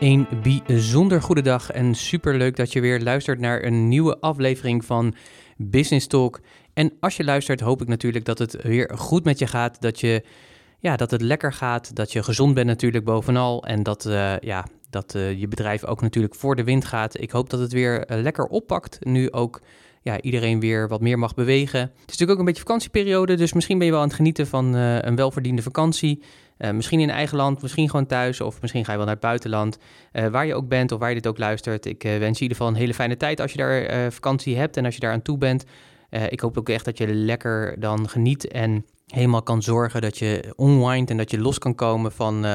Een bijzonder goede dag en super leuk dat je weer luistert naar een nieuwe aflevering van Business Talk. En als je luistert, hoop ik natuurlijk dat het weer goed met je gaat. Dat, je, ja, dat het lekker gaat. Dat je gezond bent natuurlijk bovenal. En dat, uh, ja, dat uh, je bedrijf ook natuurlijk voor de wind gaat. Ik hoop dat het weer uh, lekker oppakt. Nu ook ja, iedereen weer wat meer mag bewegen. Het is natuurlijk ook een beetje vakantieperiode. Dus misschien ben je wel aan het genieten van een welverdiende vakantie. Uh, misschien in eigen land, misschien gewoon thuis of misschien ga je wel naar het buitenland. Uh, waar je ook bent of waar je dit ook luistert. Ik uh, wens je in ieder geval een hele fijne tijd als je daar vakantie hebt en als je daar aan toe bent. ik hoop ook echt dat je lekker dan geniet en helemaal kan zorgen dat je unwind en dat je los kan komen van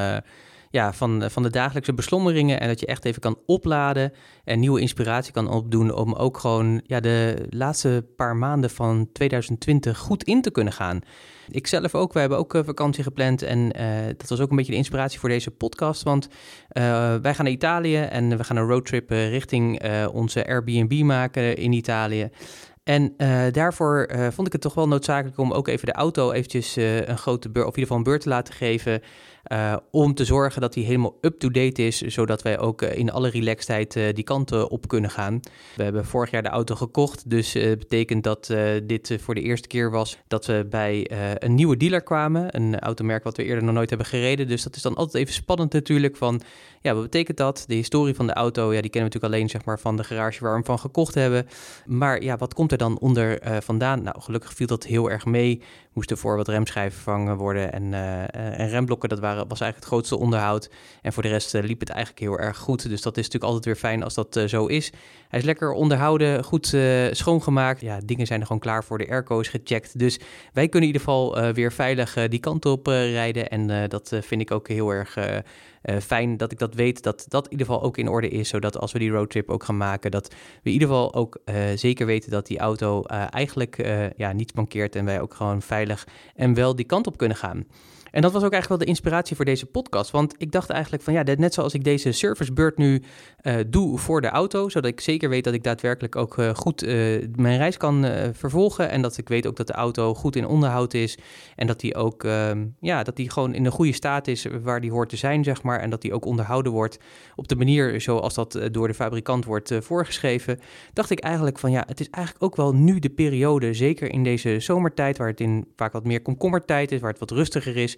ja, van, van de dagelijkse beslommeringen. En dat je echt even kan opladen en nieuwe inspiratie kan opdoen om ook gewoon ja, de laatste paar maanden van 2020 goed in te kunnen gaan. Ik zelf ook, we hebben ook uh, vakantie gepland en uh, dat was ook een beetje de inspiratie voor deze podcast. Want wij gaan naar Italië en we gaan een roadtrip richting onze Airbnb maken in Italië. En uh, daarvoor uh, vond ik het toch wel noodzakelijk om ook even de auto eventjes uh, een grote beurt, of in ieder geval een beurt te laten geven. om te zorgen dat hij helemaal up-to-date is, zodat wij ook in alle relaxedheid die kanten op kunnen gaan. We hebben vorig jaar de auto gekocht, dus betekent dat dit voor de eerste keer was dat we bij een nieuwe dealer kwamen. Een automerk wat we eerder nog nooit hebben gereden. Dus dat is dan altijd even spannend natuurlijk van, ja, wat betekent dat? De historie van de auto, ja, die kennen we natuurlijk alleen zeg maar van de garage waar we hem van gekocht hebben. Maar ja, wat komt dan onder uh, vandaan? Nou, gelukkig viel dat heel erg mee. Moesten voor wat remschijven vervangen worden en, uh, en remblokken, dat waren, was eigenlijk het grootste onderhoud. En voor de rest uh, liep het eigenlijk heel erg goed. Dus dat is natuurlijk altijd weer fijn als dat zo is. Hij is lekker onderhouden, goed schoongemaakt. Ja, dingen zijn er gewoon klaar voor. De airco is gecheckt. Dus wij kunnen in ieder geval weer veilig die kant op rijden. En dat vind ik ook heel erg uh, fijn dat ik dat weet, dat dat in ieder geval ook in orde is, zodat als we die roadtrip ook gaan maken, dat we in ieder geval ook uh, zeker weten dat die auto uh, eigenlijk ja, niet mankeert en wij ook gewoon veilig en wel die kant op kunnen gaan. En dat was ook eigenlijk wel de inspiratie voor deze podcast. Want ik dacht eigenlijk van ja, net zoals ik deze servicebeurt nu uh, doe voor de auto, zodat ik zeker weet dat ik daadwerkelijk ook uh, goed uh, mijn reis kan vervolgen. En dat ik weet ook dat de auto goed in onderhoud is. En dat die ook ehm, ja, dat die gewoon in een goede staat is waar die hoort te zijn, zeg maar. En dat die ook onderhouden wordt op de manier zoals dat door de fabrikant wordt voorgeschreven. Dacht ik eigenlijk van ja, het is eigenlijk ook wel nu de periode, zeker in deze zomertijd, waar het in vaak wat meer komkommertijd is, waar het wat rustiger is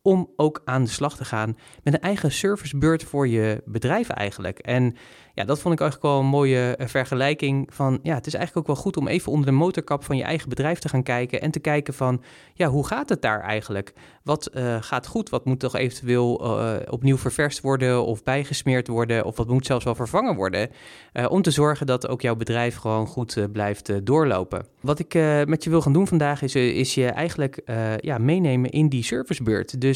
om ook aan de slag te gaan met een eigen servicebeurt voor je bedrijf eigenlijk. En ja, dat vond ik eigenlijk wel een mooie eh, vergelijking van, ja, het is eigenlijk ook wel goed om even onder de motorkap van je eigen bedrijf te gaan kijken en te kijken van, ja, hoe gaat het daar eigenlijk? Wat uh, gaat goed? Wat moet toch eventueel uh, opnieuw ververst worden of bijgesmeerd worden of wat moet zelfs wel vervangen worden? Om te zorgen dat ook jouw bedrijf gewoon goed blijft doorlopen. Wat ik met je wil gaan doen vandaag is, is je eigenlijk ja, meenemen in die servicebeurt. Dus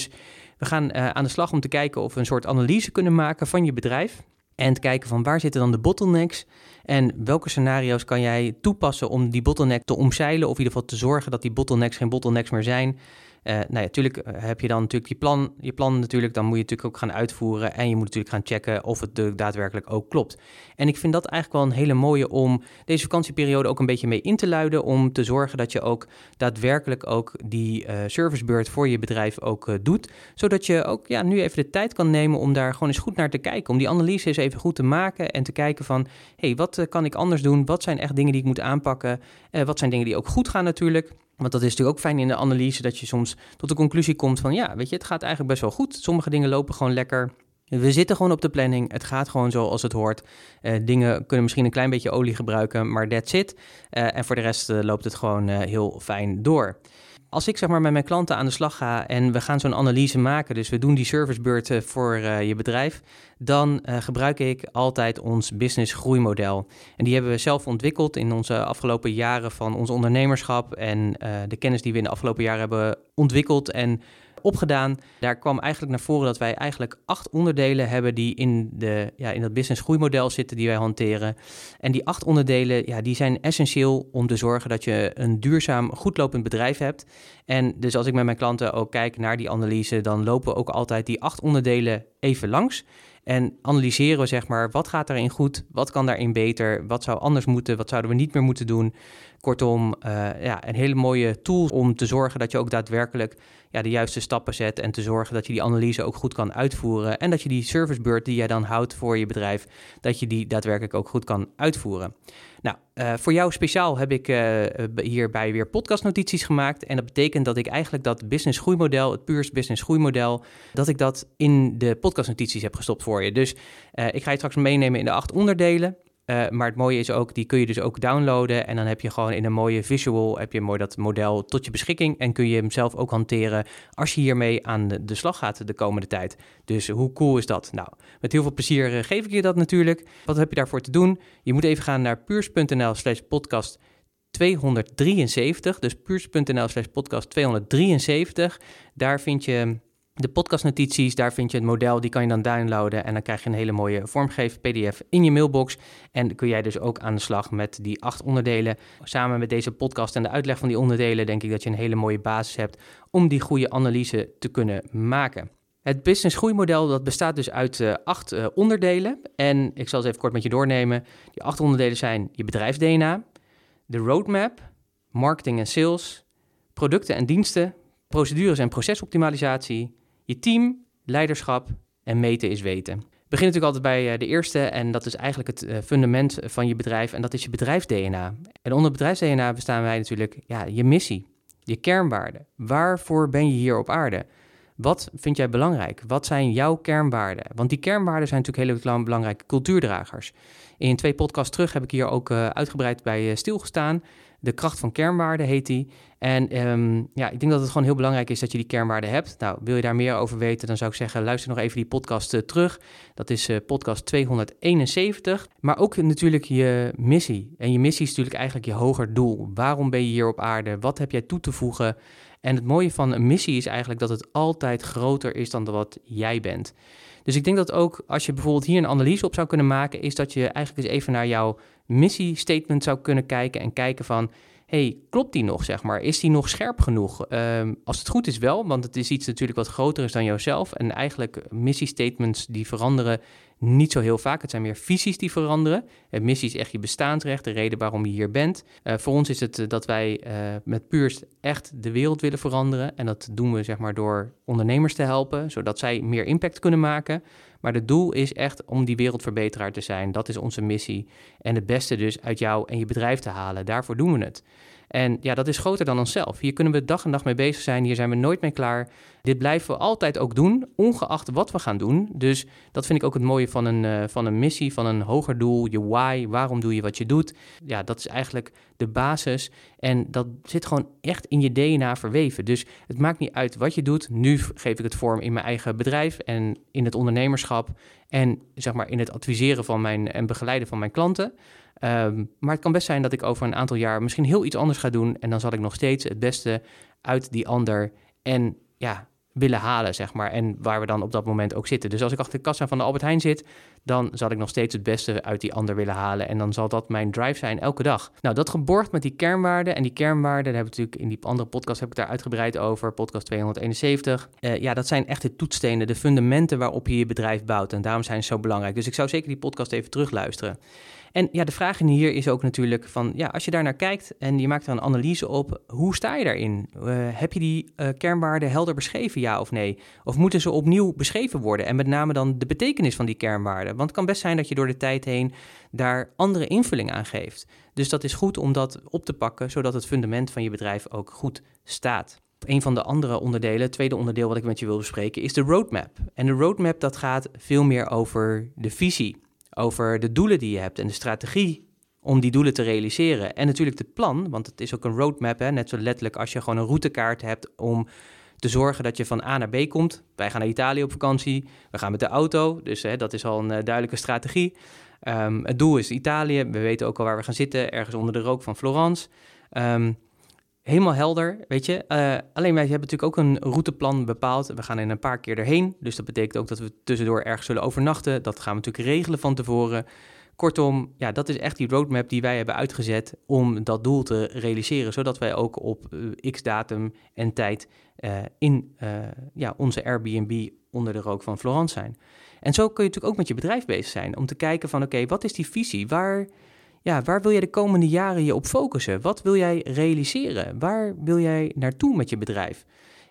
we gaan aan de slag om te kijken of we een soort analyse kunnen maken van je bedrijf. En te kijken van waar zitten dan de bottlenecks en welke scenario's kan jij toepassen om die bottleneck te omzeilen of in ieder geval te zorgen dat die bottlenecks geen bottlenecks meer zijn. Uh, nou ja, natuurlijk eh, heb je dan natuurlijk je plan, je plan natuurlijk, dan moet je natuurlijk ook gaan uitvoeren en je moet natuurlijk gaan checken of het daadwerkelijk ook klopt. En ik vind dat eigenlijk wel een hele mooie om deze vakantieperiode ook een beetje mee in te luiden, om te zorgen dat je ook daadwerkelijk ook die uh, servicebeurt voor je bedrijf ook doet, zodat je ook ja, nu even de tijd kan nemen om daar gewoon eens goed naar te kijken, om die analyse eens even goed te maken en te kijken van, hé, hey, wat kan ik anders doen? Wat zijn echt dingen die ik moet aanpakken? wat zijn dingen die ook goed gaan natuurlijk? Want dat is natuurlijk ook fijn in de analyse dat je soms tot de conclusie komt van ja, weet je, het gaat eigenlijk best wel goed. Sommige dingen lopen gewoon lekker. We zitten gewoon op de planning. Het gaat gewoon zoals het hoort. Uh, dingen kunnen misschien een klein beetje olie gebruiken, maar that's it. Uh, en voor de rest uh, loopt het gewoon heel fijn door. Als ik zeg maar met mijn klanten aan de slag ga en we gaan zo'n analyse maken, dus we doen die servicebeurten voor je bedrijf, dan gebruik ik altijd ons business groeimodel. En die hebben we zelf ontwikkeld in onze afgelopen jaren van ons ondernemerschap en de kennis die we in de afgelopen jaren hebben ontwikkeld en opgedaan. Daar kwam eigenlijk naar voren dat wij eigenlijk acht onderdelen hebben die in, de, ja, in dat business groeimodel zitten die wij hanteren. En die acht onderdelen ja, die zijn essentieel om te zorgen dat je een duurzaam, goedlopend bedrijf hebt. En dus als ik met mijn klanten ook kijk naar die analyse, dan lopen ook altijd die acht onderdelen even langs. En analyseren we zeg maar, wat gaat daarin goed, wat kan daarin beter, wat zou anders moeten, wat zouden we niet meer moeten doen. Kortom, uh, ja, een hele mooie tool om te zorgen dat je ook daadwerkelijk ja, de juiste stappen zet en te zorgen dat je die analyse ook goed kan uitvoeren en dat je die servicebeurt die jij dan houdt voor je bedrijf, dat je die daadwerkelijk ook goed kan uitvoeren. Nou, uh, voor jou speciaal heb ik uh, hierbij weer podcastnotities gemaakt en dat betekent dat ik eigenlijk dat business groeimodel, het puurs business groeimodel, dat ik dat in de podcastnotities heb gestopt voor je. Dus ik ga je straks meenemen in de acht onderdelen. Uh, maar het mooie is ook, die kun je dus ook downloaden. En dan heb je gewoon in een mooie visual, heb je mooi dat model tot je beschikking. En kun je hem zelf ook hanteren als je hiermee aan de, slag gaat de komende tijd. Dus hoe cool is dat? Nou, met heel veel plezier uh, geef ik je dat natuurlijk. Wat heb je daarvoor te doen? Je moet even gaan naar puurs.nl slash podcast 273. Dus puurs.nl slash podcast 273. Daar vind je de podcastnotities, daar vind je het model, die kan je dan downloaden en dan krijg je een hele mooie vormgegeven PDF in je mailbox. En kun jij dus ook aan de slag met die acht onderdelen. Samen met deze podcast en de uitleg van die onderdelen denk ik dat je een hele mooie basis hebt om die goede analyse te kunnen maken. Het business groeimodel dat bestaat dus uit uh, acht uh, onderdelen. En ik zal ze even kort met je doornemen. Die acht onderdelen zijn je bedrijfs-DNA, de roadmap, marketing en sales, producten en diensten, procedures en procesoptimalisatie, je team, leiderschap en meten is weten. We beginnen natuurlijk altijd bij eh, de eerste en dat is eigenlijk het eh, fundament van je bedrijf en dat is je bedrijfs-DNA. En onder bedrijfs-DNA bestaan wij natuurlijk ja, je missie, je kernwaarden. Waarvoor ben je hier op aarde? Wat vind jij belangrijk? Wat zijn jouw kernwaarden? Want die kernwaarden zijn natuurlijk hele belangrijke cultuurdragers. In twee podcasts terug heb ik hier ook uh, uitgebreid bij stilgestaan. De kracht van kernwaarden heet die. En um, ja, ik denk dat het gewoon heel belangrijk is dat je die kernwaarden hebt. Nou, wil je daar meer over weten, dan zou ik zeggen, luister nog even die podcast uh, terug. Dat is uh, podcast 271. Maar ook natuurlijk je missie. En je missie is natuurlijk eigenlijk je hoger doel. Waarom ben je hier op aarde? Wat heb jij toe te voegen? En het mooie van een missie is eigenlijk dat het altijd groter is dan wat jij bent. Dus ik denk dat ook als je bijvoorbeeld hier een analyse op zou kunnen maken, is dat je eigenlijk eens even naar jouw missiestatement zou kunnen kijken en kijken van hey, klopt die nog, zeg maar? Is die nog scherp genoeg? Ehm, als het goed is wel, want het is iets natuurlijk wat groter is dan jouzelf. En eigenlijk missiestatements die veranderen niet zo heel vaak. Het zijn meer visies die veranderen. Uh, missie is echt je bestaansrecht, de reden waarom je hier bent. Uh, voor ons is het uh, dat wij met Puurst echt de wereld willen veranderen. En dat doen we zeg maar door ondernemers te helpen, zodat zij meer impact kunnen maken. Maar het doel is echt om die wereldverbeteraar te zijn. Dat is onze missie. En het beste dus uit jou en je bedrijf te halen. Daarvoor doen we het. En ja, dat is groter dan onszelf. Hier kunnen we dag en dag mee bezig zijn. Hier zijn we nooit mee klaar. Dit blijven we altijd ook doen, ongeacht wat we gaan doen. Dus dat vind ik ook het mooie van een, uh, van een missie, van een hoger doel. Je why, waarom doe je wat je doet. Ja, dat is eigenlijk de basis. En dat zit gewoon echt in je DNA verweven. Dus het maakt niet uit wat je doet. Nu geef ik het vorm in mijn eigen bedrijf en in het ondernemerschap. En zeg maar in het adviseren van mijn en begeleiden van mijn klanten. Um, maar het kan best zijn dat ik over een aantal jaar misschien heel iets anders ga doen. En dan zal ik nog steeds het beste uit die ander en ja, willen halen, zeg maar. En waar we dan op dat moment ook zitten. Dus als ik achter de kassa van de Albert Heijn zit, dan zal ik nog steeds het beste uit die ander willen halen. En dan zal dat mijn drive zijn elke dag. Nou, dat geborgd met die kernwaarden. En die kernwaarden, daar hebben we natuurlijk in die andere podcast heb ik daar uitgebreid over, podcast 271. Uh, eh, ja, dat zijn echt de toetsstenen, de fundamenten waarop je je bedrijf bouwt. En daarom zijn ze zo belangrijk. Dus ik zou zeker die podcast even terugluisteren. En ja, de vraag hier is ook natuurlijk van, ja, als je daar naar kijkt en je maakt er een analyse op, hoe sta je daarin? Uh, heb je die uh, kernwaarden helder beschreven, ja of nee? Of moeten ze opnieuw beschreven worden? En met name dan de betekenis van die kernwaarden. Want het kan best zijn dat je door de tijd heen daar andere invulling aan geeft. Dus dat is goed om dat op te pakken, zodat het fundament van je bedrijf ook goed staat. Een van de andere onderdelen, het tweede onderdeel wat ik met je wil bespreken, is de roadmap. En de roadmap dat gaat veel meer over de visie, over de doelen die je hebt en de strategie om die doelen te realiseren. En natuurlijk het plan, want het is ook een roadmap, hè, net zo letterlijk als je gewoon een routekaart hebt om te zorgen dat je van A naar B komt. Wij gaan naar Italië op vakantie, we gaan met de auto, dus hè, dat is al een uh, duidelijke strategie. Um, het doel is Italië, we weten ook al waar we gaan zitten, ergens onder de rook van Florence. Um, helemaal helder, weet je. Uh, alleen wij hebben natuurlijk ook een routeplan bepaald. We gaan in een paar keer erheen, dus dat betekent ook dat we tussendoor ergens zullen overnachten. Dat gaan we natuurlijk regelen van tevoren. Kortom, ja, dat is echt die roadmap die wij hebben uitgezet om dat doel te realiseren, zodat wij ook op uh, x datum en tijd uh, in ja, onze Airbnb onder de rook van Florence zijn. En zo kun je natuurlijk ook met je bedrijf bezig zijn om te kijken van oké, wat is die visie? Waar, ja, waar wil jij de komende jaren je op focussen? Wat wil jij realiseren? Waar wil jij naartoe met je bedrijf?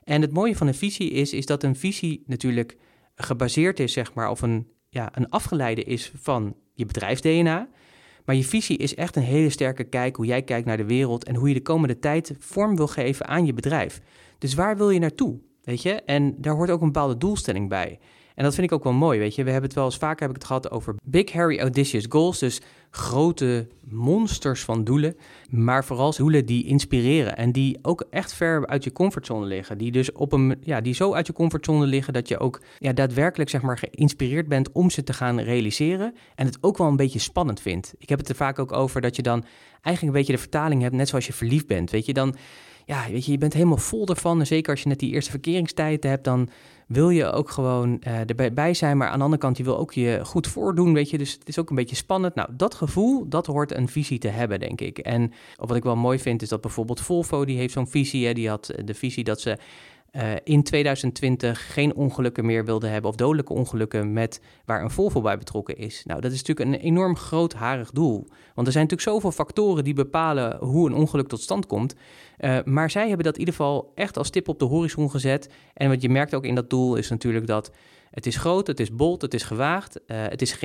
En het mooie van een visie is, is dat een visie natuurlijk gebaseerd is, zeg maar, of een, ja, een afgeleide is van je bedrijfs-DNA. Maar je visie is echt een hele sterke kijk hoe jij kijkt naar de wereld en hoe je de komende tijd vorm wil geven aan je bedrijf. Dus waar wil je naartoe? Weet je? En daar hoort ook een bepaalde doelstelling bij. En dat vind ik ook wel mooi, weet je. We hebben het wel eens vaker heb ik het gehad over big, hairy, audacious goals. Dus grote monsters van doelen. Maar vooral doelen die inspireren. En die ook echt ver uit je comfortzone liggen. Die dus op een, ja, die zo uit je comfortzone liggen dat je ook ja, daadwerkelijk zeg maar geïnspireerd bent om ze te gaan realiseren. En het ook wel een beetje spannend vindt. Ik heb het er vaak ook over dat je dan eigenlijk een beetje de vertaling hebt, net zoals je verliefd bent. Weet je, dan ja, weet je, je bent helemaal vol ervan. En zeker als je net die eerste verkeringstijd hebt, dan wil je ook gewoon uh, erbij bij zijn. Maar aan de andere kant, je wil ook je goed voordoen, weet je. Dus het is ook een beetje spannend. Nou, dat gevoel, dat hoort een visie te hebben, denk ik. En wat ik wel mooi vind, is dat bijvoorbeeld Volvo, die heeft zo'n visie. Hè, die had de visie dat ze uh, in 2020 geen ongelukken meer wilde hebben of dodelijke ongelukken met waar een Volvo bij betrokken is. Nou, dat is natuurlijk een enorm groot harig doel. Want er zijn natuurlijk zoveel factoren die bepalen hoe een ongeluk tot stand komt. Uh, maar zij hebben dat in ieder geval echt als tip op de horizon gezet. En wat je merkt ook in dat doel is natuurlijk dat het is groot, het is bold, het is gewaagd, uh, het, is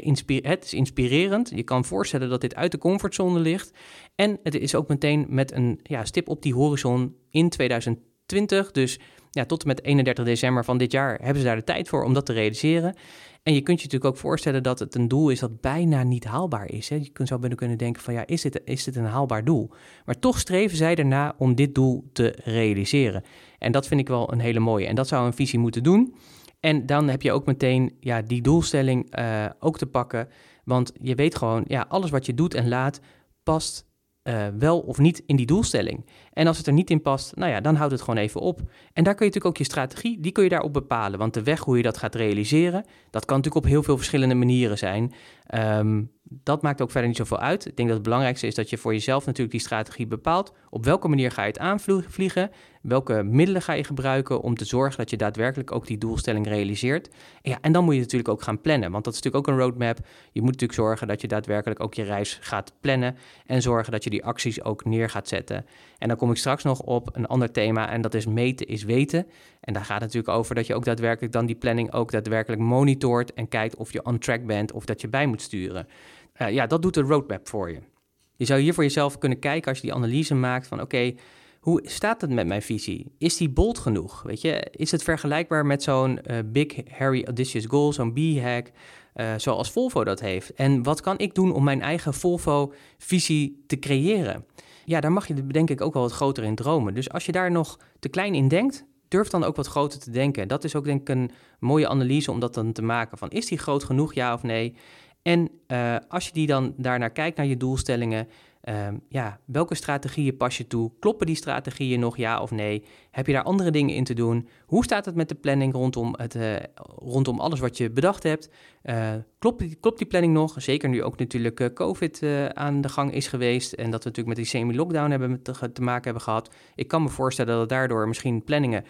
het is inspirerend. Je kan voorstellen dat dit uit de comfortzone ligt. En het is ook meteen met een ja, stip op die horizon in 2020. Dus ja, tot en met 31 december van dit jaar hebben ze daar de tijd voor om dat te realiseren. En je kunt je natuurlijk ook voorstellen dat het een doel is dat bijna niet haalbaar is. Hè? Je kunt, zou kunnen denken van ja, is dit, is dit een haalbaar doel? Maar toch streven zij erna om dit doel te realiseren. En dat vind ik wel een hele mooie. En dat zou een visie moeten doen. En dan heb je ook meteen ja, die doelstelling uh, ook te pakken. Want je weet gewoon, ja, alles wat je doet en laat past uh, wel of niet in die doelstelling. En als het er niet in past, nou ja, dan houdt het gewoon even op. En daar kun je natuurlijk ook je strategie, die kun je daarop bepalen. Want de weg hoe je dat gaat realiseren, dat kan natuurlijk op heel veel verschillende manieren zijn. Um, dat maakt ook verder niet zoveel uit. Ik denk dat het belangrijkste is dat je voor jezelf natuurlijk die strategie bepaalt. Op welke manier ga je het aanvliegen? Welke middelen ga je gebruiken om te zorgen dat je daadwerkelijk ook die doelstelling realiseert? En, ja, en dan moet je natuurlijk ook gaan plannen, want dat is natuurlijk ook een roadmap. Je moet natuurlijk zorgen dat je daadwerkelijk ook je reis gaat plannen en zorgen dat je die acties ook neer gaat zetten. En dan kom ik straks nog op een ander thema en dat is meten is weten. En daar gaat het natuurlijk over dat je ook daadwerkelijk dan die planning ook daadwerkelijk monitort en kijkt of je on track bent of dat je bij moet sturen. Uh, ja, dat doet de roadmap voor je. Je zou hier voor jezelf kunnen kijken als je die analyse maakt van oké, hoe staat het met mijn visie? Is die bold genoeg? Weet je, is het vergelijkbaar met zo'n uh, big, hairy, audacious goal, zo'n B-hack, uh, zoals Volvo dat heeft? En wat kan ik doen om mijn eigen Volvo-visie te creëren? Ja, daar mag je denk ik ook wel wat groter in dromen. Dus als je daar nog te klein in denkt, durf dan ook wat groter te denken. Dat is ook denk ik een mooie analyse om dat dan te maken. Van is die groot genoeg, ja of nee? En uh, als je die dan daarnaar kijkt naar je doelstellingen, uh, ja, welke strategieën pas je toe? Kloppen die strategieën nog, ja of nee? Heb je daar andere dingen in te doen? Hoe staat het met de planning rondom, het, uh, rondom alles wat je bedacht hebt? Uh, klopt, die, klopt die planning nog? Zeker nu ook natuurlijk COVID aan de gang is geweest en dat we natuurlijk met die semi-lockdown hebben te, te, maken hebben gehad. Ik kan me voorstellen dat daardoor misschien planningen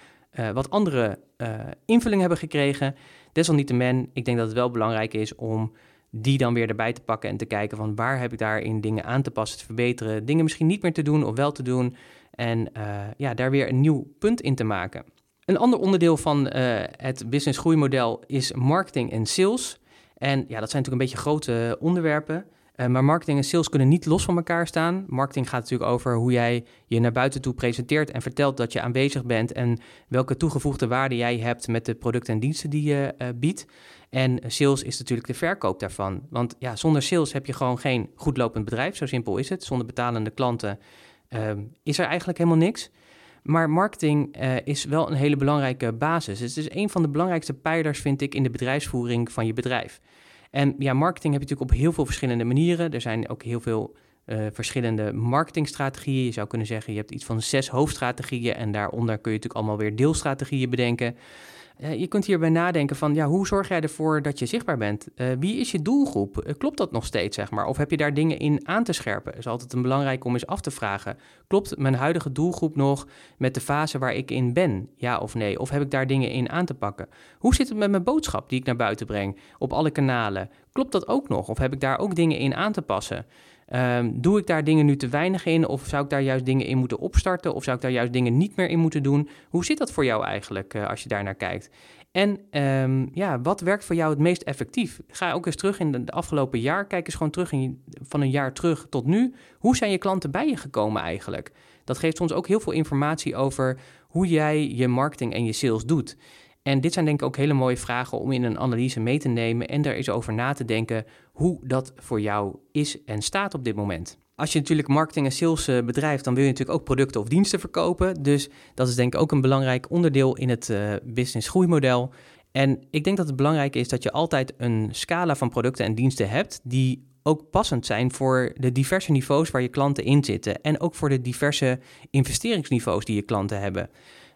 wat andere invulling hebben gekregen. Desalniettemin, ik denk dat het wel belangrijk is om die dan weer erbij te pakken en te kijken van waar heb ik daarin dingen aan te passen, te verbeteren, dingen misschien niet meer te doen of wel te doen en uh, ja, daar weer een nieuw punt in te maken. Een ander onderdeel van uh, het business groeimodel is marketing en sales. En ja, dat zijn natuurlijk een beetje grote onderwerpen. Uh, maar marketing en sales kunnen niet los van elkaar staan. Marketing gaat natuurlijk over hoe jij je naar buiten toe presenteert en vertelt dat je aanwezig bent en welke toegevoegde waarde jij hebt met de producten en diensten die je biedt. En sales is natuurlijk de verkoop daarvan. Want ja, zonder sales heb je gewoon geen goed lopend bedrijf. Zo simpel is het. Zonder betalende klanten uh, is er eigenlijk helemaal niks. Maar marketing uh, is wel een hele belangrijke basis. Het is een van de belangrijkste pijlers, vind ik, in de bedrijfsvoering van je bedrijf. En ja, marketing heb je natuurlijk op heel veel verschillende manieren. Er zijn ook heel veel uh, verschillende marketingstrategieën. Je zou kunnen zeggen, je hebt iets van zes hoofdstrategieën en daaronder kun je natuurlijk allemaal weer deelstrategieën bedenken. Je kunt hierbij nadenken van, ja, hoe zorg jij ervoor dat je zichtbaar bent? Uh, wie is je doelgroep? Uh, klopt dat nog steeds, zeg maar? Of heb je daar dingen in aan te scherpen? Dat is altijd een belangrijk om eens af te vragen. Klopt mijn huidige doelgroep nog met de fase waar ik in ben? Ja of nee? Of heb ik daar dingen in aan te pakken? Hoe zit het met mijn boodschap die ik naar buiten breng op alle kanalen? Klopt dat ook nog? Of heb ik daar ook dingen in aan te passen? Um, doe ik daar dingen nu te weinig in? Of zou ik daar juist dingen in moeten opstarten? Of zou ik daar juist dingen niet meer in moeten doen? Hoe zit dat voor jou eigenlijk uh, als je daar naar kijkt? En um, ja, wat werkt voor jou het meest effectief? Ga ook eens terug in de afgelopen jaar. Kijk eens gewoon terug in, van een jaar terug tot nu. Hoe zijn je klanten bij je gekomen eigenlijk? Dat geeft ons ook heel veel informatie over hoe jij je marketing en je sales doet. En dit zijn denk ik ook hele mooie vragen om in een analyse mee te nemen en daar eens over na te denken hoe dat voor jou is en staat op dit moment. Als je natuurlijk marketing en sales eh, bedrijft, dan wil je natuurlijk ook producten of diensten verkopen. Dus dat is denk ik ook een belangrijk onderdeel in het uh, business groeimodel. En ik denk dat het belangrijk is dat je altijd een scala van producten en diensten hebt die ook passend zijn voor de diverse niveaus waar je klanten in zitten en ook voor de diverse investeringsniveaus die je klanten hebben.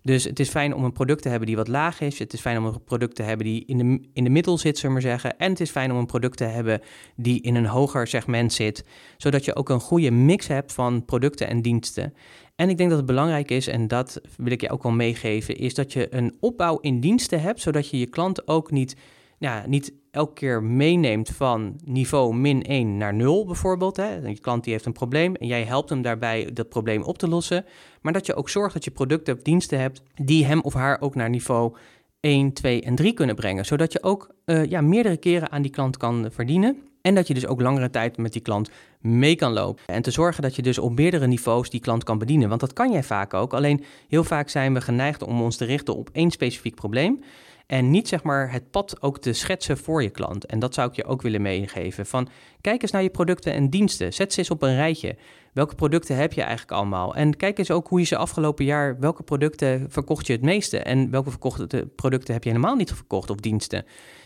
Dus het is fijn om een product te hebben die wat laag is. Het is fijn om een product te hebben die in de, in de middel zit, zullen we maar zeggen. En het is fijn om een product te hebben die in een hoger segment zit. Zodat je ook een goede mix hebt van producten en diensten. En ik denk dat het belangrijk is, en dat wil ik je ook wel meegeven, is dat je een opbouw in diensten hebt, zodat je je klant ook niet ja, niet elke keer meeneemt van niveau min 1 naar 0 bijvoorbeeld. Hè. Je klant die heeft een probleem en jij helpt hem daarbij dat probleem op te lossen. Maar dat je ook zorgt dat je producten of diensten hebt die hem of haar ook naar niveau 1, 2 en 3 kunnen brengen. Zodat je ook uh, ja, meerdere keren aan die klant kan verdienen. En dat je dus ook langere tijd met die klant mee kan lopen. En te zorgen dat je dus op meerdere niveaus die klant kan bedienen. Want dat kan jij vaak ook. Alleen heel vaak zijn we geneigd om ons te richten op één specifiek probleem. En niet zeg maar het pad ook te schetsen voor je klant. En dat zou ik je ook willen meegeven. Van kijk eens naar je producten en diensten. Zet ze eens op een rijtje. Welke producten heb je eigenlijk allemaal? En kijk eens ook hoe je ze afgelopen jaar, welke producten verkocht je het meeste? En welke verkochte producten heb je helemaal niet verkocht of diensten?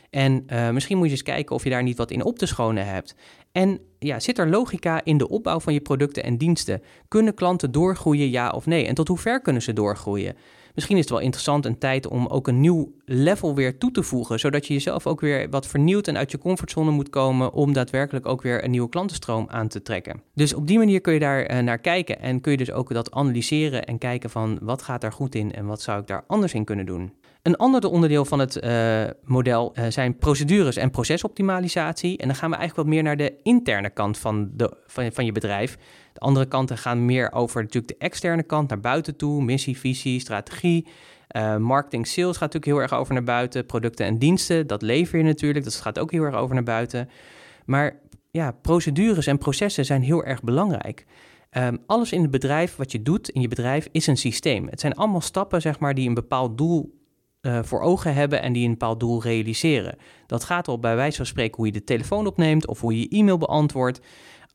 En uh, misschien moet je eens kijken of je daar niet wat in op te schonen hebt. En ja, zit er logica in de opbouw van je producten en diensten? Kunnen klanten doorgroeien, ja of nee? En tot hoe ver kunnen ze doorgroeien? Misschien is het wel interessant een tijd om ook een nieuw level weer toe te voegen, zodat je jezelf ook weer wat vernieuwd en uit je comfortzone moet komen om daadwerkelijk ook weer een nieuwe klantenstroom aan te trekken. Dus op die manier kun je daar uh, naar kijken en kun je dus ook dat analyseren en kijken van wat gaat daar goed in en wat zou ik daar anders in kunnen doen. Een ander onderdeel van het uh, model uh, zijn procedures en procesoptimalisatie. En dan gaan we eigenlijk wat meer naar de interne kant van, de, van, van je bedrijf. De andere kanten gaan meer over natuurlijk de externe kant, naar buiten toe, missie, visie, strategie. Uh, marketing, sales gaat natuurlijk heel erg over naar buiten. Producten en diensten, dat lever je natuurlijk, dat gaat ook heel erg over naar buiten. Maar ja, procedures en processen zijn heel erg belangrijk. Um, alles in het bedrijf, wat je doet in je bedrijf, is een systeem. Het zijn allemaal stappen, zeg maar, die een bepaald doel uh, voor ogen hebben en die een bepaald doel realiseren. Dat gaat al bij wijze van spreken hoe je de telefoon opneemt of hoe je je e-mail beantwoordt.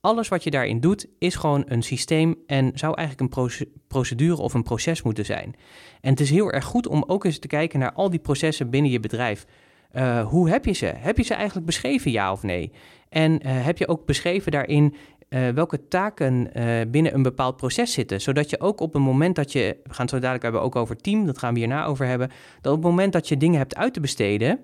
Alles wat je daarin doet is gewoon een systeem en zou eigenlijk een procedure of een proces moeten zijn. En het is heel erg goed om ook eens te kijken naar al die processen binnen je bedrijf. Uh, hoe heb je ze? Heb je ze eigenlijk beschreven, ja of nee? En uh, heb je ook beschreven daarin uh, welke taken binnen een bepaald proces zitten. Zodat je ook op het moment dat je, we gaan het zo dadelijk hebben ook over team, dat gaan we hierna over hebben, dat op het moment dat je dingen hebt uit te besteden,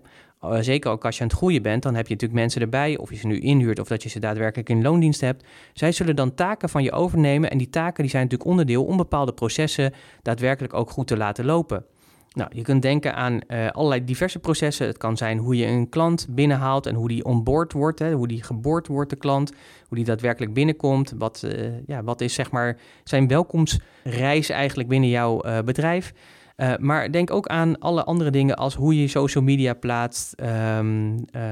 zeker ook als je aan het groeien bent, dan heb je natuurlijk mensen erbij, of je ze nu inhuurt of dat je ze daadwerkelijk in loondienst hebt. Zij zullen dan taken van je overnemen en die taken die zijn natuurlijk onderdeel om bepaalde processen daadwerkelijk ook goed te laten lopen. Nou, je kunt denken aan uh, allerlei diverse processen. Het kan zijn hoe je een klant binnenhaalt en hoe die onboard wordt, hè, hoe die geboord wordt, de klant, hoe die daadwerkelijk binnenkomt. Wat, uh, ja, wat is zeg maar zijn welkomstreis eigenlijk binnen jouw bedrijf? Uh, maar denk ook aan alle andere dingen als hoe je social media plaatst. Um, uh,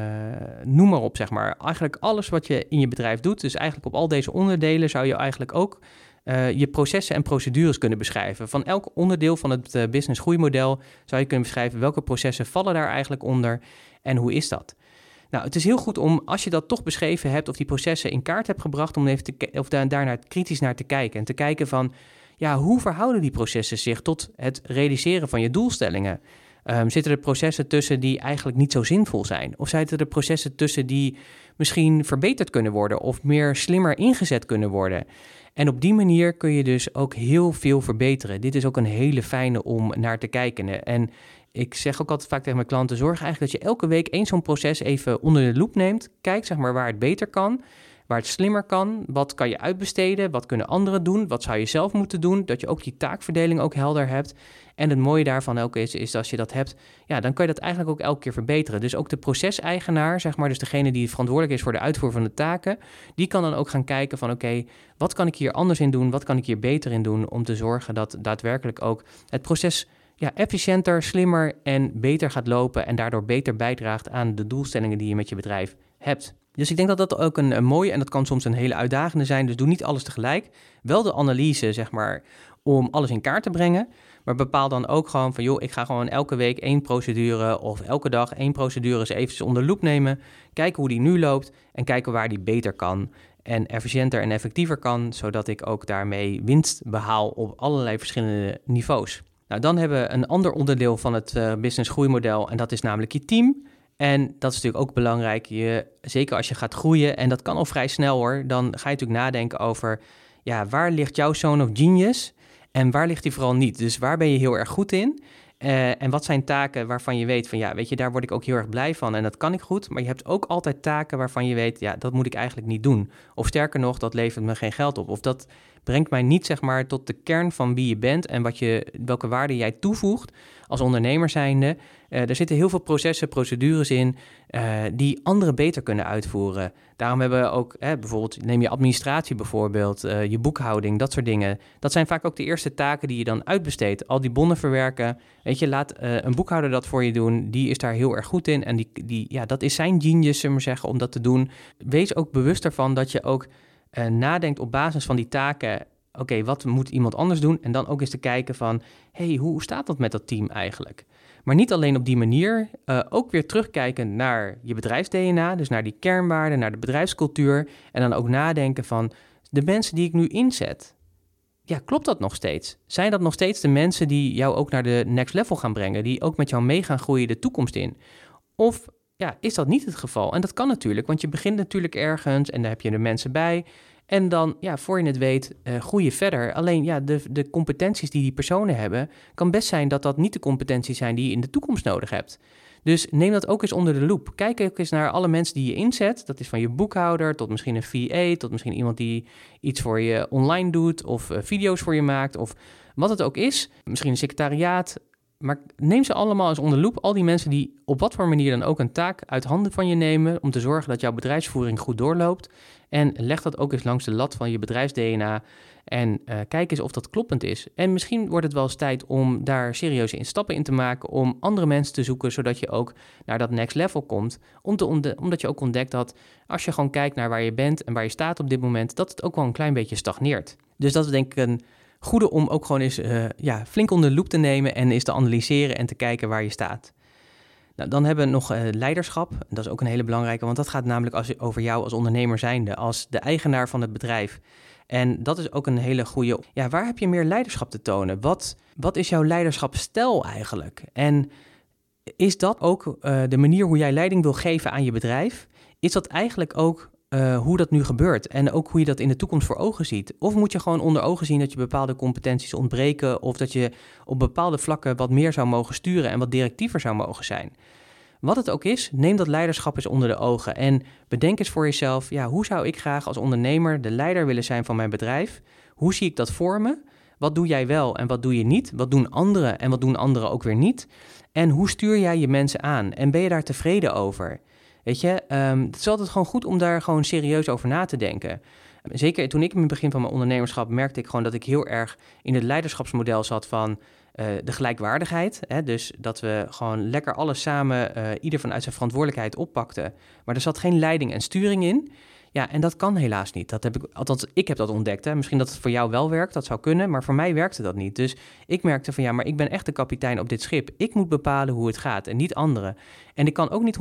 noem maar op, zeg maar. Eigenlijk alles wat je in je bedrijf doet. Dus eigenlijk op al deze onderdelen zou je eigenlijk ook uh, je processen en procedures kunnen beschrijven. Van elk onderdeel van het business groeimodel zou je kunnen beschrijven welke processen vallen daar eigenlijk onder en hoe is dat. Nou, het is heel goed om, als je dat toch beschreven hebt of die processen in kaart hebt gebracht, om even te, of daar, daarnaar kritisch naar te kijken. En te kijken van, ja, hoe verhouden die processen zich tot het realiseren van je doelstellingen? Um, zitten er processen tussen die eigenlijk niet zo zinvol zijn? Of zitten er processen tussen die misschien verbeterd kunnen worden of meer slimmer ingezet kunnen worden? En op die manier kun je dus ook heel veel verbeteren. Dit is ook een hele fijne om naar te kijken. En ik zeg ook altijd vaak tegen mijn klanten: zorg eigenlijk dat je elke week één zo'n proces even onder de loep neemt. Kijk zeg maar waar het beter kan, waar het slimmer kan. Wat kan je uitbesteden? Wat kunnen anderen doen? Wat zou je zelf moeten doen? Dat je ook die taakverdeling ook helder hebt. En het mooie daarvan ook is, is als je dat hebt, ja, dan kan je dat eigenlijk ook elke keer verbeteren. Dus ook de proceseigenaar, zeg maar, dus degene die verantwoordelijk is voor de uitvoering van de taken, die kan dan ook gaan kijken van oké, wat kan ik hier anders in doen? Wat kan ik hier beter in doen om te zorgen dat daadwerkelijk ook het proces ja, efficiënter, slimmer en beter gaat lopen en daardoor beter bijdraagt aan de doelstellingen die je met je bedrijf hebt. Dus ik denk dat dat ook een, mooie en dat kan soms een hele uitdagende zijn. Dus doe niet alles tegelijk. Wel de analyse, zeg maar, om alles in kaart te brengen. Maar bepaal dan ook gewoon van, joh, ik ga gewoon elke week één procedure of elke dag één procedure eens even onder loep nemen. Kijken hoe die nu loopt en kijken waar die beter kan en efficiënter en effectiever kan, zodat ik ook daarmee winst behaal op allerlei verschillende niveaus. Nou, dan hebben we een ander onderdeel van het uh, business groeimodel en dat is namelijk je team. En dat is natuurlijk ook belangrijk, je, zeker als je gaat groeien, en dat kan al vrij snel hoor, dan ga je natuurlijk nadenken over, ja, waar ligt jouw zone of genius en waar ligt die vooral niet? Dus waar ben je heel erg goed in? Uh, en wat zijn taken waarvan je weet van ja, weet je, daar word ik ook heel erg blij van en dat kan ik goed. Maar je hebt ook altijd taken waarvan je weet, ja, dat moet ik eigenlijk niet doen. Of sterker nog, dat levert me geen geld op. Of dat brengt mij niet zeg maar tot de kern van wie je bent en wat je, welke waarde jij toevoegt als ondernemer zijnde. Uh, er zitten heel veel processen, procedures in uh, die anderen beter kunnen uitvoeren. Daarom hebben we ook, hè, bijvoorbeeld, neem je administratie bijvoorbeeld, uh, je boekhouding, dat soort dingen. Dat zijn vaak ook de eerste taken die je dan uitbesteedt. Al die bonnen verwerken. Weet je, laat een boekhouder dat voor je doen. Die is daar heel erg goed in. En die, die, ja, dat is zijn genius, zullen we zeggen, om dat te doen. Wees ook bewust ervan dat je ook nadenkt op basis van die taken oké, wat moet iemand anders doen? En dan ook eens te kijken van, hey, hoe staat dat met dat team eigenlijk? Maar niet alleen op die manier, uh, ook weer terugkijken naar je bedrijfs-DNA, dus naar die kernwaarden, naar de bedrijfscultuur. En dan ook nadenken van, de mensen die ik nu inzet, ja, klopt dat nog steeds? Zijn dat nog steeds de mensen die jou ook naar de next level gaan brengen, die ook met jou mee gaan groeien de toekomst in? Of ja, is dat niet het geval? En dat kan natuurlijk, want je begint natuurlijk ergens en daar heb je de mensen bij. En dan, ja, voor je het weet, uh, groei je verder. Alleen, ja, de, de competenties die die personen hebben, kan best zijn dat dat niet de competenties zijn die je in de toekomst nodig hebt. Dus neem dat ook eens onder de loep. Kijk ook eens naar alle mensen die je inzet. Dat is van je boekhouder tot misschien een VA, tot misschien iemand die iets voor je online doet of uh, video's voor je maakt of wat het ook is. Misschien een secretariaat. Maar neem ze allemaal eens onder loep. Al die mensen die op wat voor manier dan ook een taak uit handen van je nemen om te zorgen dat jouw bedrijfsvoering goed doorloopt. En leg dat ook eens langs de lat van je bedrijfs-DNA en uh, kijk eens of dat kloppend is. En misschien wordt het wel eens tijd om daar serieuze stappen in te maken om andere mensen te zoeken, zodat je ook naar dat next level komt. Om te omdat je ook ontdekt dat als je gewoon kijkt naar waar je bent en waar je staat op dit moment, dat het ook wel een klein beetje stagneert. Dus dat is denk ik een goede om ook gewoon eens uh, ja, flink onder de loep te nemen en eens te analyseren en te kijken waar je staat. Nou, dan hebben we nog uh, leiderschap. Dat is ook een hele belangrijke, want dat gaat namelijk als, over jou als ondernemer zijnde, als de eigenaar van het bedrijf. En dat is ook een hele goede. Ja, waar heb je meer leiderschap te tonen? Wat, wat is jouw leiderschapsstijl eigenlijk? En is dat ook uh, de manier hoe jij leiding wil geven aan je bedrijf? Is dat eigenlijk ook uh, hoe dat nu gebeurt en ook hoe je dat in de toekomst voor ogen ziet? Of moet je gewoon onder ogen zien dat je bepaalde competenties ontbreken of dat je op bepaalde vlakken wat meer zou mogen sturen en wat directiever zou mogen zijn? Wat het ook is, neem dat leiderschap eens onder de ogen en bedenk eens voor jezelf, ja, hoe zou ik graag als ondernemer de leider willen zijn van mijn bedrijf? Hoe zie ik dat voor me? Wat doe jij wel en wat doe je niet? Wat doen anderen en wat doen anderen ook weer niet? En hoe stuur jij je mensen aan? En ben je daar tevreden over? Weet je, um, het is altijd gewoon goed om daar gewoon serieus over na te denken. Zeker toen ik in het begin van mijn ondernemerschap merkte ik gewoon dat ik heel erg in het leiderschapsmodel zat van uh, de gelijkwaardigheid. Hè? Dus dat we gewoon lekker alles samen, uh, ieder vanuit zijn verantwoordelijkheid oppakten. Maar er zat geen leiding en sturing in. Ja, en dat kan helaas niet. Dat heb ik, althans, ik heb dat ontdekt. Hè. Misschien dat het voor jou wel werkt, dat zou kunnen, maar voor mij werkte dat niet. Dus ik merkte van ja, maar ik ben echt de kapitein op dit schip. Ik moet bepalen hoe het gaat en niet anderen. En ik kan ook niet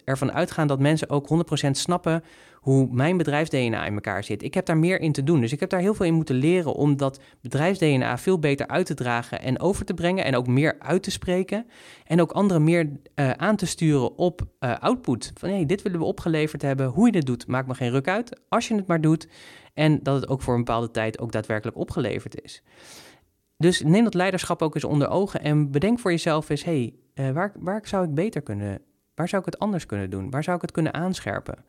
100% ervan uitgaan dat mensen ook 100% snappen hoe mijn bedrijfs-DNA in elkaar zit. Ik heb daar meer in te doen. Dus ik heb daar heel veel in moeten leren om dat bedrijfs-DNA veel beter uit te dragen en over te brengen en ook meer uit te spreken. En ook anderen meer uh, aan te sturen op uh, output. Van hé, hey, dit willen we opgeleverd hebben. Hoe je dit doet, maakt me geen ruk uit. Als je het maar doet. En dat het ook voor een bepaalde tijd ook daadwerkelijk opgeleverd is. Dus neem dat leiderschap ook eens onder ogen en bedenk voor jezelf eens: hé, hey, uh, waar, waar zou ik beter kunnen? Waar zou ik het anders kunnen doen? Waar zou ik het kunnen aanscherpen?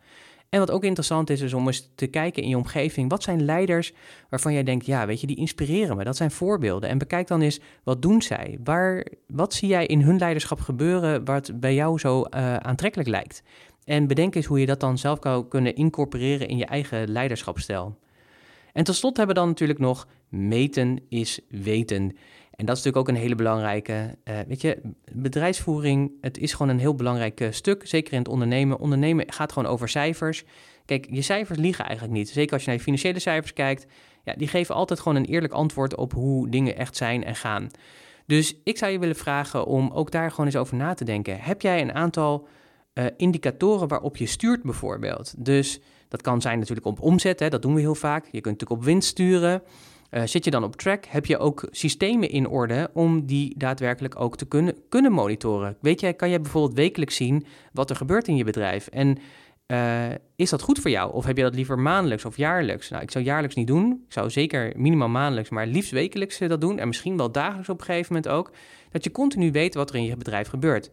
En wat ook interessant is, is om eens te kijken in je omgeving. Wat zijn leiders waarvan jij denkt, ja, weet je, die inspireren me. Dat zijn voorbeelden. En bekijk dan eens, wat doen zij? Waar, wat zie jij in hun leiderschap gebeuren wat bij jou zo uh, aantrekkelijk lijkt? En bedenk eens hoe je dat dan zelf kan kunnen incorporeren in je eigen leiderschapsstijl. En tot slot hebben we dan natuurlijk nog meten is weten. En dat is natuurlijk ook een hele belangrijke. Uh, weet je, bedrijfsvoering, het is gewoon een heel belangrijk uh, stuk. Zeker in het ondernemen. Ondernemen gaat gewoon over cijfers. Kijk, je cijfers liegen eigenlijk niet. Zeker als je naar je financiële cijfers kijkt. Ja, die geven altijd gewoon een eerlijk antwoord op hoe dingen echt zijn en gaan. Dus ik zou je willen vragen om ook daar gewoon eens over na te denken. Heb jij een aantal uh, indicatoren waarop je stuurt bijvoorbeeld? Dus dat kan zijn natuurlijk op omzet, hè, dat doen we heel vaak. Je kunt natuurlijk op winst sturen. Uh, zit je dan op track? Heb je ook systemen in orde om die daadwerkelijk ook te kunnen, kunnen monitoren? Weet jij, kan je bijvoorbeeld wekelijks zien wat er gebeurt in je bedrijf? En uh, is dat goed voor jou? Of heb je dat liever maandelijks of jaarlijks? Nou, ik zou jaarlijks niet doen. Ik zou zeker minimaal maandelijks, maar liefst wekelijks dat doen. En misschien wel dagelijks op een gegeven moment ook. Dat je continu weet wat er in je bedrijf gebeurt.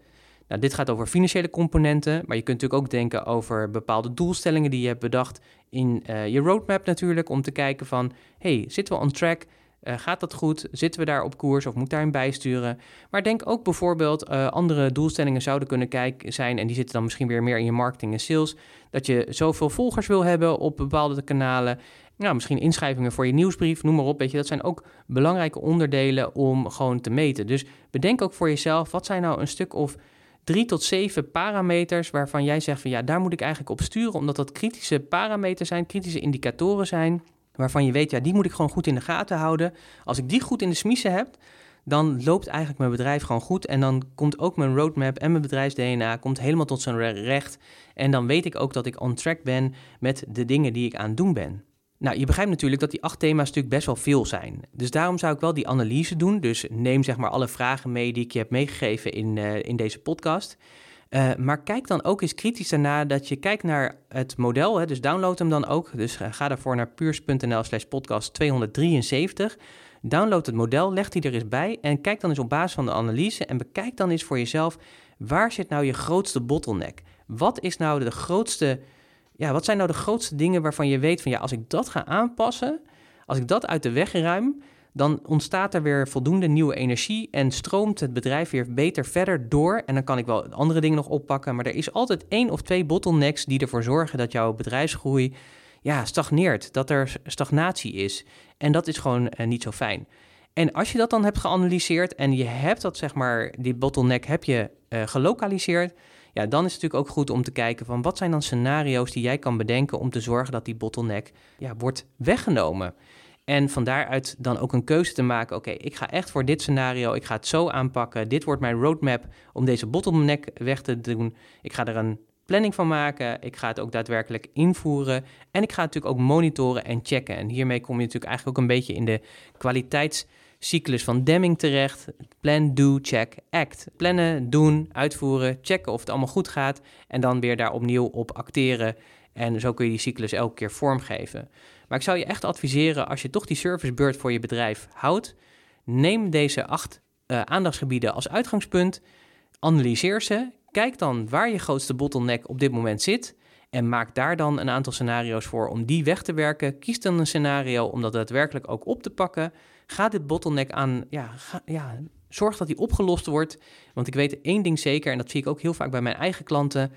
Nou, dit gaat over financiële componenten, maar je kunt natuurlijk ook denken over bepaalde doelstellingen die je hebt bedacht in uh, je roadmap natuurlijk, om te kijken van, hey, zitten we on track? Uh, gaat dat goed? Zitten we daar op koers of moet daarin bijsturen? Maar denk ook bijvoorbeeld uh, andere doelstellingen zouden kunnen kijken zijn en die zitten dan misschien weer meer in je marketing en sales. Dat je zoveel volgers wil hebben op bepaalde kanalen. Nou, misschien inschrijvingen voor je nieuwsbrief, noem maar op. Weet je, dat zijn ook belangrijke onderdelen om gewoon te meten. Dus bedenk ook voor jezelf, wat zijn nou een stuk of drie tot zeven parameters waarvan jij zegt van ja, daar moet ik eigenlijk op sturen, omdat dat kritische parameters zijn, kritische indicatoren zijn, waarvan je weet, ja, die moet ik gewoon goed in de gaten houden. Als ik die goed in de smiezen heb, dan loopt eigenlijk mijn bedrijf gewoon goed en dan komt ook mijn roadmap en mijn bedrijfs-DNA komt helemaal tot zijn recht. En dan weet ik ook dat ik on track ben met de dingen die ik aan het doen ben. Nou, je begrijpt natuurlijk dat die acht thema's natuurlijk best wel veel zijn. Dus daarom zou ik wel die analyse doen. Dus neem zeg maar alle vragen mee die ik je heb meegegeven in, uh, in deze podcast. Uh, maar kijk dan ook eens kritisch daarna dat je kijkt naar het model. Hè, dus download hem dan ook. Dus uh, ga daarvoor naar puurs.nl slash podcast 273. Download het model, leg die er eens bij en kijk dan eens op basis van de analyse en bekijk dan eens voor jezelf waar zit nou je grootste bottleneck? Wat is nou de grootste ja, wat zijn nou de grootste dingen waarvan je weet van ja, als ik dat ga aanpassen, als ik dat uit de weg ruim, dan ontstaat er weer voldoende nieuwe energie en stroomt het bedrijf weer beter verder door. En dan kan ik wel andere dingen nog oppakken, maar er is altijd één of twee bottlenecks die ervoor zorgen dat jouw bedrijfsgroei ja, stagneert, dat er stagnatie is. En dat is gewoon uh, niet zo fijn. En als je dat dan hebt geanalyseerd en je hebt dat, zeg maar, die bottleneck heb je uh, gelokaliseerd, ja, dan is het natuurlijk ook goed om te kijken van wat zijn dan scenario's die jij kan bedenken om te zorgen dat die bottleneck ja, wordt weggenomen. En van daaruit dan ook een keuze te maken. Oké, ik ga echt voor dit scenario. Ik ga het zo aanpakken. Dit wordt mijn roadmap om deze bottleneck weg te doen. Ik ga er een planning van maken. Ik ga het ook daadwerkelijk invoeren. En ik ga het natuurlijk ook monitoren en checken. En hiermee kom je natuurlijk eigenlijk ook een beetje in de kwaliteits cyclus van Deming terecht. Plan, do, check, act. Plannen, doen, uitvoeren, checken of het allemaal goed gaat en dan weer daar opnieuw op acteren. En zo kun je die cyclus elke keer vormgeven. Maar ik zou je echt adviseren, als je toch die servicebeurt voor je bedrijf houdt, neem deze acht uh, aandachtsgebieden als uitgangspunt, analyseer ze, kijk dan waar je grootste bottleneck op dit moment zit en maak daar dan een aantal scenario's voor om die weg te werken. Kies dan een scenario om dat daadwerkelijk ook op te pakken. Ga dit bottleneck aan, ja, ja, zorg dat die opgelost wordt. Want ik weet één ding zeker, en dat zie ik ook heel vaak bij mijn eigen klanten,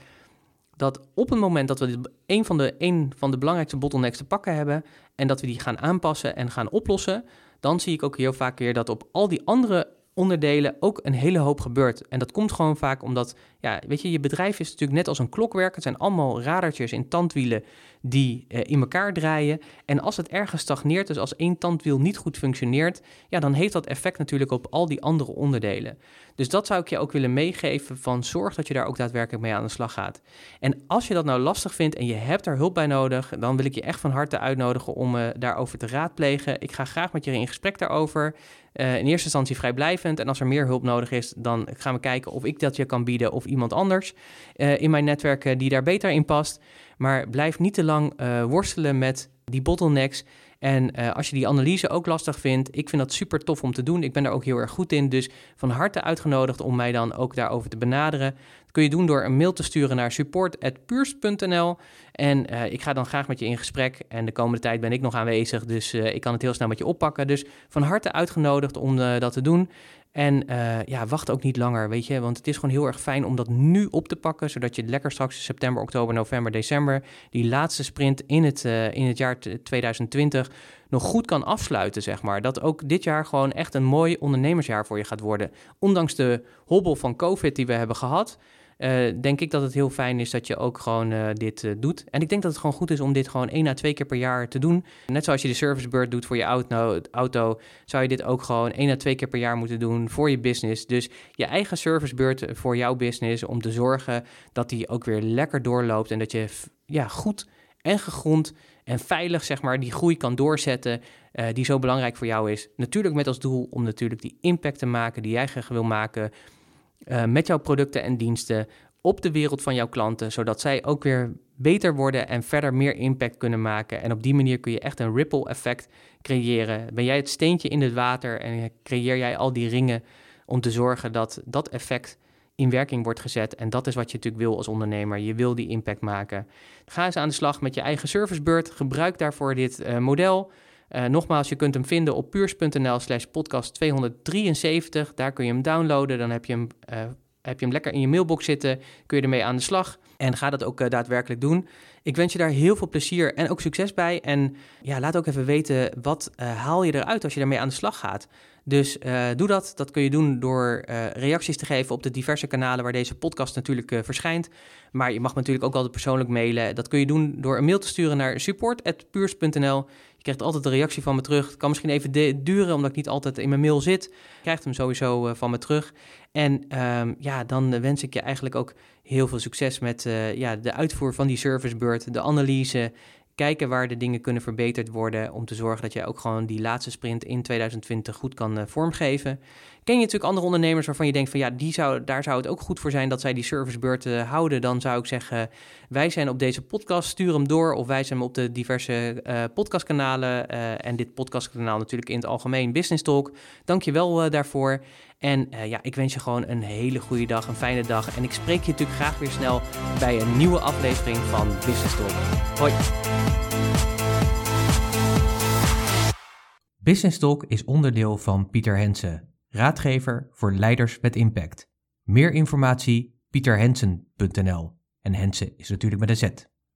dat op het moment dat we een van de, een van de belangrijkste bottlenecks te pakken hebben en dat we die gaan aanpassen en gaan oplossen, dan zie ik ook heel vaak weer dat op al die andere onderdelen ook een hele hoop gebeurt. En dat komt gewoon vaak omdat, ja, weet je, je bedrijf is natuurlijk net als een klokwerk. Het zijn allemaal radertjes in tandwielen die eh, in elkaar draaien. En als het ergens stagneert, dus als één tandwiel niet goed functioneert, ja, dan heeft dat effect natuurlijk op al die andere onderdelen. Dus dat zou ik je ook willen meegeven van zorg dat je daar ook daadwerkelijk mee aan de slag gaat. En als je dat nou lastig vindt en je hebt daar hulp bij nodig, dan wil ik je echt van harte uitnodigen om uh, daarover te raadplegen. Ik ga graag met je in gesprek daarover. Uh, in eerste instantie vrijblijvend. En als er meer hulp nodig is, dan gaan we kijken of ik dat je kan bieden of iemand anders uh, in mijn netwerk die daar beter in past. Maar blijf niet te lang worstelen met die bottlenecks. En uh, als je die analyse ook lastig vindt, ik vind dat super tof om te doen. Ik ben daar ook heel erg goed in. Dus van harte uitgenodigd om mij dan ook daarover te benaderen. Dat kun je doen door een mail te sturen naar support.puurst.nl. En uh, ik ga dan graag met je in gesprek. En de komende tijd ben ik nog aanwezig, dus uh, ik kan het heel snel met je oppakken. Dus van harte uitgenodigd om dat te doen. En uh, ja, wacht ook niet langer, weet je. Want het is gewoon heel erg fijn om dat nu op te pakken. Zodat je lekker straks september, oktober, november, december... die laatste sprint in het, uh, in het jaar 2020 nog goed kan afsluiten, zeg maar. Dat ook dit jaar gewoon echt een mooi ondernemersjaar voor je gaat worden. Ondanks de hobbel van COVID die we hebben gehad... Uh, denk ik dat het heel fijn is dat je ook gewoon uh, dit uh, doet. En ik denk dat het gewoon goed is om dit gewoon één à twee keer per jaar te doen. Net zoals je de servicebeurt doet voor je auto, auto, zou je dit ook gewoon één à twee keer per jaar moeten doen voor je business. Dus je eigen servicebeurt voor jouw business om te zorgen dat die ook weer lekker doorloopt en dat je ja, goed en gegrond en veilig zeg maar die groei kan doorzetten die zo belangrijk voor jou is. Natuurlijk met als doel om natuurlijk die impact te maken die jij graag wil maken uh, met jouw producten en diensten op de wereld van jouw klanten, zodat zij ook weer beter worden en verder meer impact kunnen maken. En op die manier kun je echt een ripple effect creëren. Ben jij het steentje in het water en creëer jij al die ringen om te zorgen dat dat effect in werking wordt gezet. En dat is wat je natuurlijk wil als ondernemer. Je wil die impact maken. Ga eens aan de slag met je eigen servicebeurt. Gebruik daarvoor dit uh, model. Uh, nogmaals, je kunt hem vinden op puurs.nl slash podcast 273. Daar kun je hem downloaden. Dan heb je hem, uh, heb je hem lekker in je mailbox zitten. Kun je ermee aan de slag. En ga dat ook uh, daadwerkelijk doen. Ik wens je daar heel veel plezier en ook succes bij. En ja, laat ook even weten, wat haal je eruit als je daarmee aan de slag gaat? Dus doe dat. Dat kun je doen door reacties te geven op de diverse kanalen waar deze podcast natuurlijk verschijnt. Maar je mag natuurlijk ook altijd persoonlijk mailen. Dat kun je doen door een mail te sturen naar support.puurs.nl. Krijgt altijd een reactie van me terug. Het kan misschien even duren, omdat ik niet altijd in mijn mail zit. Krijgt hem sowieso van me terug. En um, ja, dan wens ik je eigenlijk ook heel veel succes met ja, de uitvoer van die servicebeurt, de analyse kijken waar de dingen kunnen verbeterd worden om te zorgen dat jij ook gewoon die laatste sprint in 2020 goed kan uh, vormgeven. Ken je natuurlijk andere ondernemers waarvan je denkt van ja, die zou, daar zou het ook goed voor zijn dat zij die servicebeurten houden, dan zou ik zeggen, wij zijn op deze podcast, stuur hem door of wij zijn op de diverse uh, podcastkanalen uh, en dit podcastkanaal natuurlijk in het algemeen Business Talk. Dank je wel daarvoor. En uh, ja, ik wens je gewoon een hele goede dag, een fijne dag. En ik spreek je natuurlijk graag weer snel bij een nieuwe aflevering van Business Talk. Hoi! Business Talk is onderdeel van Pieter Hensen, raadgever voor leiders met impact. Meer informatie pieterhensen.nl en Hensen is natuurlijk met een Z.